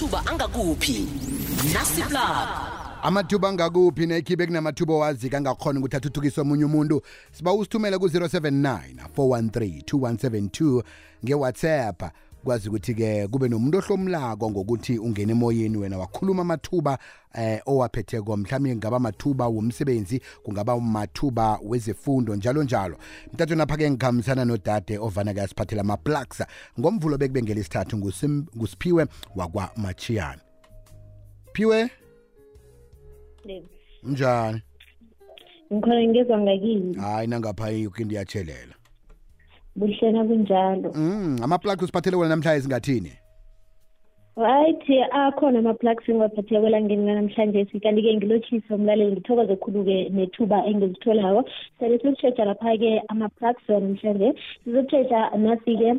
amathuba angakuphi nasiplaka amathuba angakuphi nekhibe kunamathuba owazi kangakhona ukuthi athuthukise omunye umuntu siba usithumele ku-079 413 2172 ngewhatsapp kwazi ukuthi-ke kube nomuntu ohlomulako ngokuthi ungena emoyeni wena wakhuluma amathuba eh owaphetheko mhlawumbe ngaba mathuba womsebenzi kungaba mathuba wezefundo njalo njalo mtatweni apha ke ngikhambisana nodade ovana ke asiphathela ama-plugs ngomvulo bekube ngelisithathu ngusiphiwe wakwamachiyana phiwe njani ngikhona ngizwa ngakini hayi nangapha yoke into iyatshelela buhlena kunjalo mm ama-plugs usiphathele wona namhlanje singathini right akhona ama-plugs engiwaphathile kwelangeni lanamhlanje kanti-ke ngilotshise umlaleli ngithokoze khulu-ke nethuba engizitholako sele siyokutshetsha lapha-ke ama-plugs wanamhlanje sizokutshetsha nasi-ke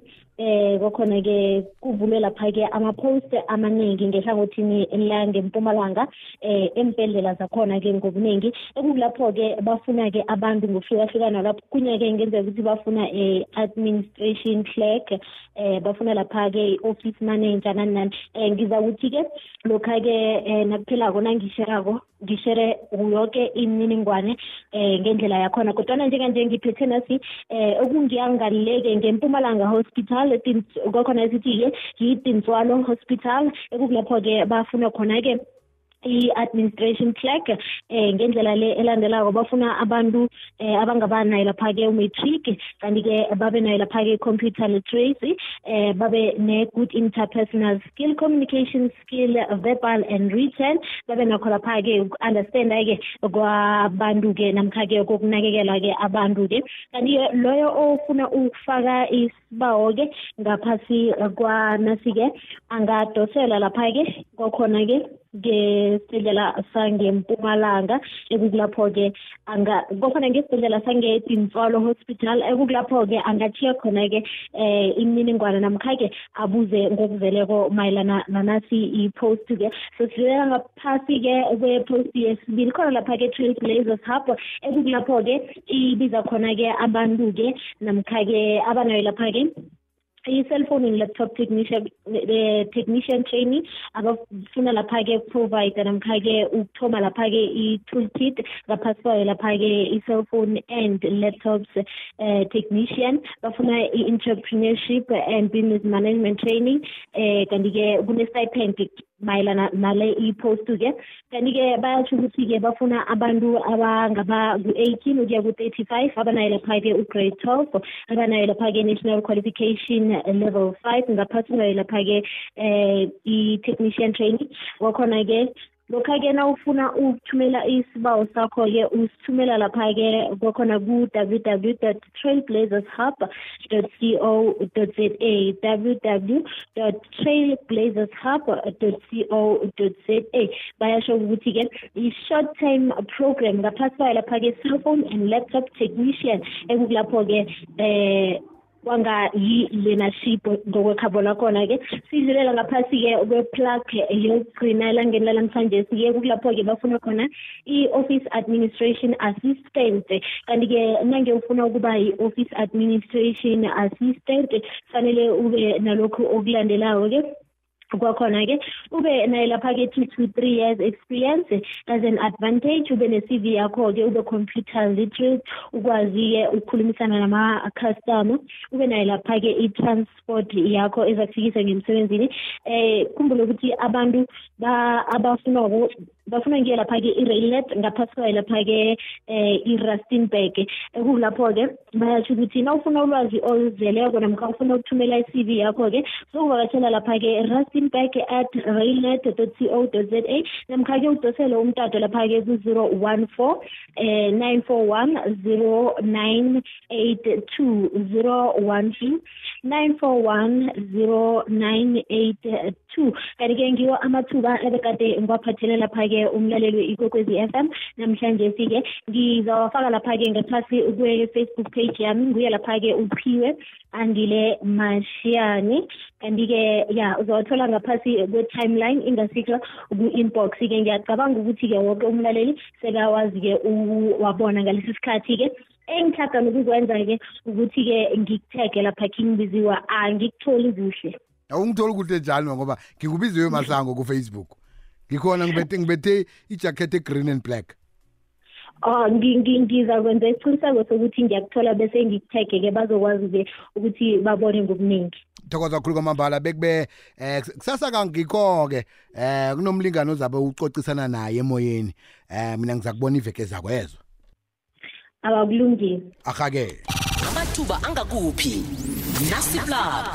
eh kokhona ke kuvulwe lapha ke ama-post amaningi ngehlangothini langempumalanga eh empendlela zakhona ke ngobuningi ekulapho ke bafuna ke abantu ngokuhlukahlukana lapho kunye ke ngenzeka ukuthi bafuna eh administration clerk eh bafuna lapha ke i-office manager nani nani eh ngiza ukuthi ke lokha ke eh nakuphelako nangisherako ngishere yoke imininingwane eh ngendlela yakhona kodwana njenganje ngiphethe nasi eh okungiyangaleke ngempumalanga hospital kwakhona esithi-ke yitintswalo hospital ekukulapho-ke bafuna khona-ke i-administration clerk eh ngendlela le elandelako bafuna abantu eh abangaba nayo lapha-ke umatric kanti-ke babe nayo lapha-ke computer literacy eh babe ne-good interpersonal skill communication skill verbal and written babe nakho lapha-ke uku-understanda-ke kwabantu-ke namkha-ke kokunakekela-ke abantu-ke kanti-ke loyo ofuna ukufaka is bawo-ke ngaphasi kwanasi-ke angadosela lapha-ke kwakhona-ke ngesibhedlela sangempumalanga ekukulapho-ke kwakhona ngesibhedlela sangetintswalo hospital ekukulapho-ke angathiya khona-ke eh imininingwana namkha-ke abuze ngokuzeleko mayelana nanasi i-post-ke sesilela phasi-ke kwe-post yesibili khona lapha-ke trailblazers hub ekukulapho-ke ibiza khona-ke abantu-ke namkha-ke abanayo lapha-ke i-cellphone and laptop technician eh, technician training abafuna lapha-ke ukuprovide namkha-ke ukuthoma lapha-ke i-tool kit ngaphasi kwayo lapha-ke i-cellphone and laptops uh, technician bafuna i-entrepreneurship and business management training um uh, kanti-ke kune-stipend mayelana nale i-postu ke kanti-ke bayasho ukuthi-ke bafuna abantu abangaba ku-eighteen ukuya ku-thirty five abanayo lapha-ke ugrade twelve abanayo lapha-ke national qualification level five ngaphasi unayo lapha-ke um i-technician training kwakhona-ke lokha-ke na ufuna ukuthumela isibawo sakho-ke usithumela lapha-ke kwakhona ku-ww dot trailblazers hub dot co dot za ww dot trailblazershub.co.za bayasho ukuthi-ke i-short time program ngaphasi kwayo lapha-ke cellphone and laptop technician ekukulapho-ke eh kwanga yi-leadership ngokwekhabo lakhona-ke sidlulela ngaphasi-ke kwe-plug yokugcina elangeni lalamhlanje siye kukulapho-ke bafuna khona i-office administration assist assistant kanti-ke nange ufuna ukuba yi-office administration assistant fanele ube nalokhu okulandelayo-ke kwakhona-ke ube naye lapha-ke two to three years experience as an advantage ube ne-cv yakho-ke ube computer literate ukwazi-ke ukukhulumisana nama-customer ube naye lapha-ke i-transport yakho ezakufikisa ngemsebenzini um khumbule ukuthi abantu abafunako bafuna ngiye lapha-ke i-railet ngaphasi kwayo lapha-ke um i-rustenburg ekulapho-ke bayasho ukuthi na ufuna ulwazi oluzeleko namkha ufuna ukuthumela i-cv yakho-ke sokuvakatshela lapha-ke rustenburg at railet co za namkha-ke udosele umtato lapha-ke ku-zero one four um nine four one zero nine eight two zero one two nine four one zero nine eight two kanti-ke ngiwo amathuba ebekade ngiwaphathele lapha-ke umlaleli we-ikwekwezi f m namhlanje si-ke ngizawafaka lapha-ke ngaphasi kwe-facebook page yami nguye lapha-ke uphiwe andile mashiyane kanti-ke ya uzawathola ngaphasi kwe-timeline ingasikho ku-inbox-ke ngiyacabanga ukuthi-ke woke umlaleli sekawazi-ke wabona ngalesi sikhathi-ke engihlaga nokuzwenza-ke ukuthi-ke ngikuthege lapha khingibiziwa angikutholi kuhle awungitholi ukuthi enjalo ngoba ngikubize yemahlango ku Facebook ngikhona ngibethe ngibethe ijacket egreen and black Oh ngizakwenza isiqiniseko sokuthi ngiyakuthola bese ngikuthege ke bazokwazi ke ukuthi babone ngokuningi thokoza kakhulu kwamambala bekube eh kusasa kangikho ke eh kunomlingano ozabe ucocisana naye emoyeni eh mina ngizakubona iveke zakwezwa abakulungile ahake amathuba angakuphi nasiplab